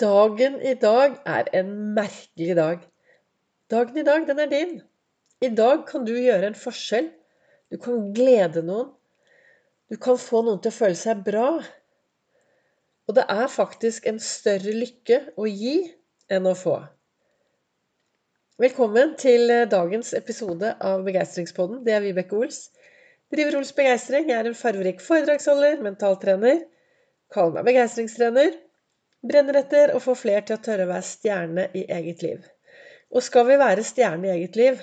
Dagen i dag er en merkelig dag. Dagen i dag, den er din. I dag kan du gjøre en forskjell. Du kan glede noen. Du kan få noen til å føle seg bra. Og det er faktisk en større lykke å gi enn å få. Velkommen til dagens episode av Begeistringspodden. Det er Vibeke Ols. Driver Ols Begeistring. Jeg er en farverik foredragsholder, mentaltrener. Kaller meg begeistringstrener. Brenner etter å få flere til å tørre å være stjerne i eget liv. Og skal vi være stjerne i eget liv,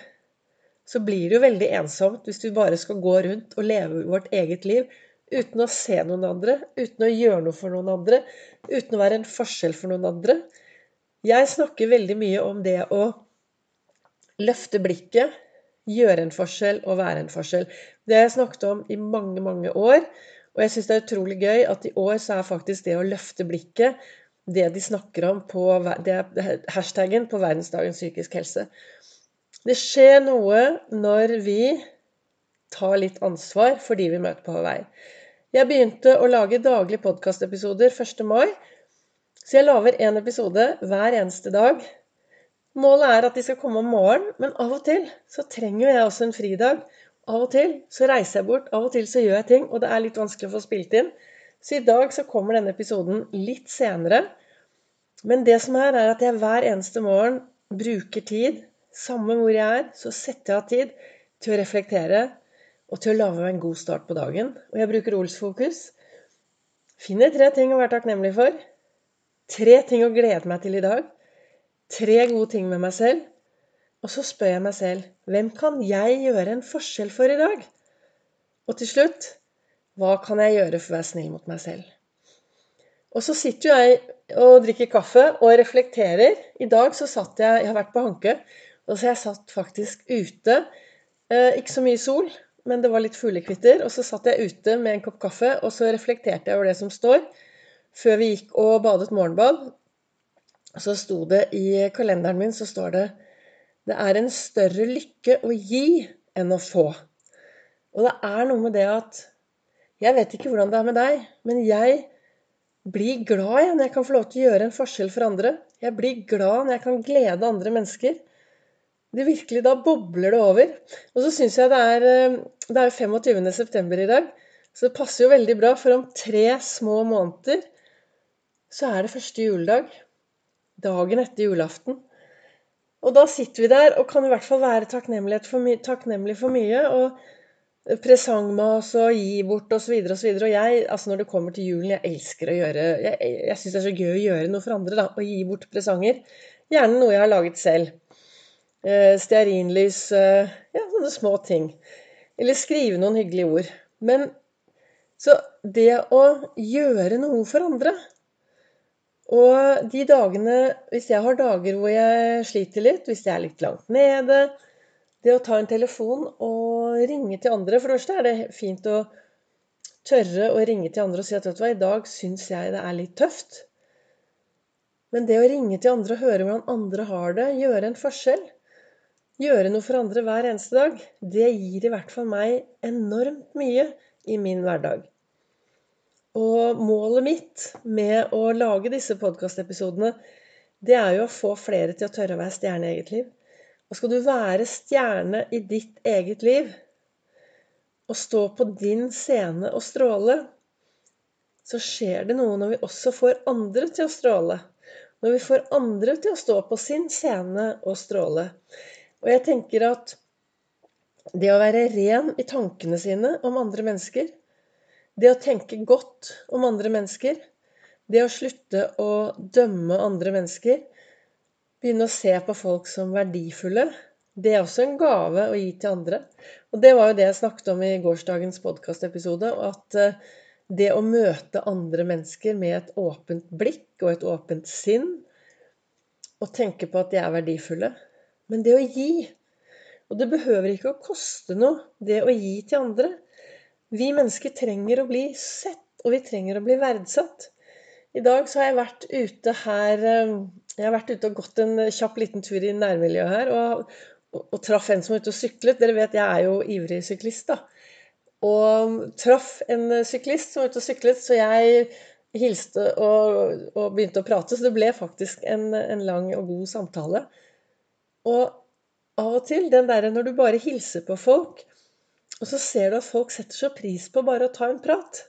så blir det jo veldig ensomt hvis vi bare skal gå rundt og leve vårt eget liv uten å se noen andre, uten å gjøre noe for noen andre, uten å være en forskjell for noen andre. Jeg snakker veldig mye om det å løfte blikket, gjøre en forskjell og være en forskjell. Det har jeg snakket om i mange, mange år. Og jeg syns det er utrolig gøy at i år så er faktisk det å løfte blikket det de snakker om på hashtaggen på verdensdagen psykisk helse. Det skjer noe når vi tar litt ansvar for de vi møter på vei. Jeg begynte å lage daglige podkastepisoder 1. mai. Så jeg lager én episode hver eneste dag. Målet er at de skal komme om morgenen, men av og til så trenger jeg også en fridag. Av og til så reiser jeg bort, av og til så gjør jeg ting, og det er litt vanskelig å få spilt inn. Så i dag så kommer denne episoden litt senere. Men det som er, er at jeg hver eneste morgen bruker tid, samme hvor jeg er, så setter jeg av tid til å reflektere og til å lage meg en god start på dagen. Og jeg bruker Ols-fokus. Finner tre ting å være takknemlig for. Tre ting å glede meg til i dag. Tre gode ting med meg selv. Og så spør jeg meg selv hvem kan jeg gjøre en forskjell for i dag? Og til slutt hva kan jeg gjøre for å være snill mot meg selv? Og så sitter jo jeg og drikker kaffe og reflekterer. I dag så satt jeg Jeg har vært på Hanke, og så jeg satt faktisk ute. Eh, ikke så mye sol, men det var litt fuglekvitter. Og så satt jeg ute med en kopp kaffe, og så reflekterte jeg over det som står. Før vi gikk og badet morgenbad, så sto det i kalenderen min så står det Det er en større lykke å gi enn å få. Og det er noe med det at jeg vet ikke hvordan det er med deg, men jeg blir glad når jeg kan få lov til å gjøre en forskjell for andre. Jeg blir glad når jeg kan glede andre mennesker. Det virkelig, Da bobler det over. Og så syns jeg det er, eh, det er 25. september i dag, så det passer jo veldig bra, for om tre små måneder så er det første juledag. Dagen etter julaften. Og da sitter vi der og kan i hvert fall være takknemlig for, my takknemlig for mye. og presangmas og gi bort osv. Og, så og, og jeg, altså når det kommer til julen, jeg elsker å gjøre Jeg, jeg syns det er så gøy å gjøre noe for andre. da, Å gi bort presanger. Gjerne noe jeg har laget selv. Eh, stearinlys eh, Ja, sånne små ting. Eller skrive noen hyggelige ord. Men så det å gjøre noe for andre Og de dagene Hvis jeg har dager hvor jeg sliter litt, hvis jeg er litt langt nede Det å ta en telefon og ringe til andre For det første er det fint å tørre å ringe til andre og si at vet du hva, i dag syns jeg det er litt tøft. Men det å ringe til andre og høre hvordan andre har det, gjøre en forskjell, gjøre noe for andre hver eneste dag, det gir i hvert fall meg enormt mye i min hverdag. Og målet mitt med å lage disse podkastepisodene, det er jo å få flere til å tørre å være stjerne i eget liv. Og skal du være stjerne i ditt eget liv, og stå på din scene og stråle, så skjer det noe når vi også får andre til å stråle. Når vi får andre til å stå på sin scene og stråle. Og jeg tenker at det å være ren i tankene sine om andre mennesker, det å tenke godt om andre mennesker, det å slutte å dømme andre mennesker, Begynne å se på folk som verdifulle. Det er også en gave å gi til andre. Og det var jo det jeg snakket om i gårsdagens podkastepisode. At eh, det å møte andre mennesker med et åpent blikk og et åpent sinn, og tenke på at de er verdifulle Men det å gi Og det behøver ikke å koste noe, det å gi til andre. Vi mennesker trenger å bli sett, og vi trenger å bli verdsatt. I dag så har jeg vært ute her eh, Jeg har vært ute og gått en kjapp liten tur i nærmiljøet her. Og, og, og traff en som var ute og syklet. Dere vet jeg er jo ivrig syklist, da. Og traff en syklist som var ute og syklet, så jeg hilste og, og, begynte å prate. Så det ble faktisk en, en, lang og god samtale. Og av og til, den derre når du bare hilser på folk, og så ser du at folk setter så pris på bare å ta en prat.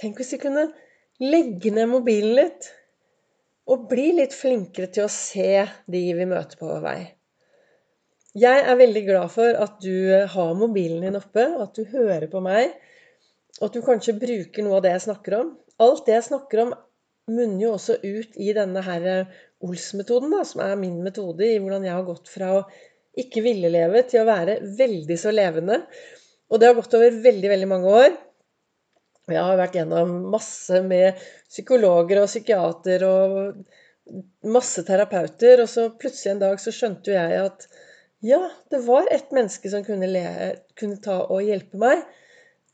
Tenk hvis de kunne legge ned mobilen litt og bli litt flinkere til å se de vi møter på vår vei. Jeg er veldig glad for at du har mobilen din oppe, at du hører på meg, og at du kanskje bruker noe av det jeg snakker om. Alt det jeg snakker om, munner jo også ut i denne her Ols-metoden, som er min metode i hvordan jeg har gått fra å ikke ville leve til å være veldig så levende. Og det har gått over veldig, veldig mange år. Jeg har vært gjennom masse med psykologer og psykiater og masse terapeuter, og så plutselig en dag så skjønte jo jeg at ja, det var et menneske som kunne, le, kunne ta og hjelpe meg,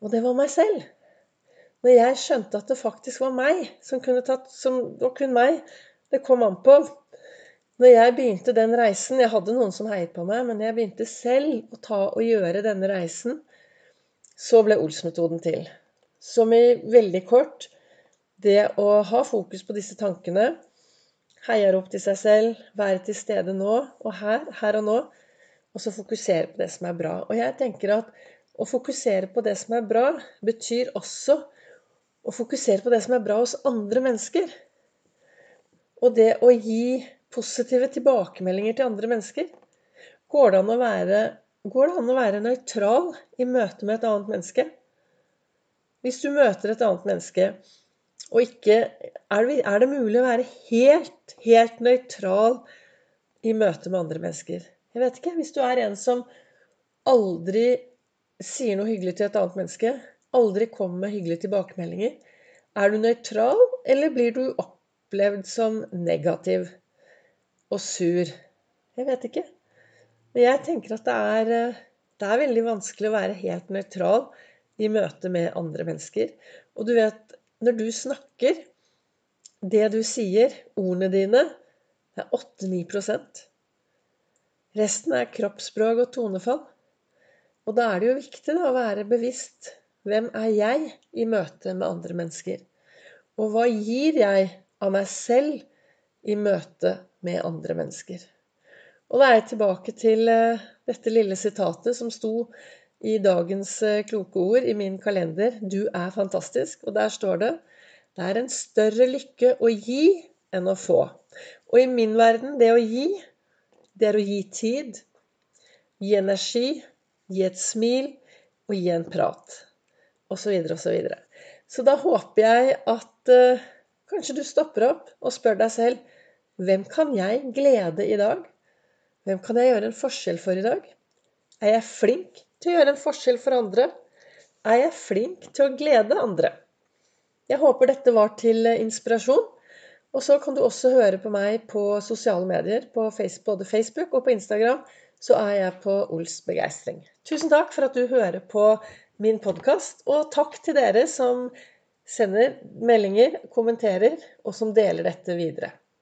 og det var meg selv. Når jeg skjønte at det faktisk var meg som kunne tatt som, Og kun meg det kom an på. Når jeg begynte den reisen Jeg hadde noen som heiet på meg, men jeg begynte selv å ta og gjøre denne reisen, så ble Ols-metoden til. Som i veldig kort det å ha fokus på disse tankene, heier opp til seg selv, være til stede nå og her, her og nå, og så fokusere på det som er bra. Og jeg tenker at å fokusere på det som er bra, betyr også å fokusere på det som er bra hos andre mennesker. Og det å gi positive tilbakemeldinger til andre mennesker. Går det an å være, an å være nøytral i møte med et annet menneske? Hvis du møter et annet menneske, og ikke Er det, er det mulig å være helt, helt nøytral i møte med andre mennesker? Jeg vet ikke. Hvis du er en som aldri sier noe hyggelig til et annet menneske, aldri kommer med hyggelige tilbakemeldinger, er du nøytral, eller blir du opplevd som negativ og sur? Jeg vet ikke. Men jeg tenker at det er, det er veldig vanskelig å være helt nøytral i møte med andre mennesker. Og du vet, når du snakker Det du sier, ordene dine, det er 8-9 Resten er kroppsspråk og tonefall. Og da er det jo viktig da, å være bevisst. Hvem er jeg i møte med andre mennesker? Og hva gir jeg av meg selv i møte med andre mennesker? Og da er jeg tilbake til eh, dette lille sitatet som sto i dagens eh, kloke ord i min kalender 'Du er fantastisk'. Og der står det 'Det er en større lykke å gi enn å få'. Og i min verden, det å gi, det er å gi tid, gi energi, gi et smil og gi en prat. Og så videre og så videre. Så da håper jeg at uh, kanskje du stopper opp og spør deg selv hvem kan jeg glede i dag? Hvem kan jeg gjøre en forskjell for i dag? Er jeg flink til å gjøre en forskjell for andre? Er jeg flink til å glede andre? Jeg håper dette var til inspirasjon. Og så kan du også høre på meg på sosiale medier, på både Facebook og på Instagram. Så er jeg på Ols Begeistring. Tusen takk for at du hører på min podkast, og takk til dere som sender meldinger, kommenterer, og som deler dette videre.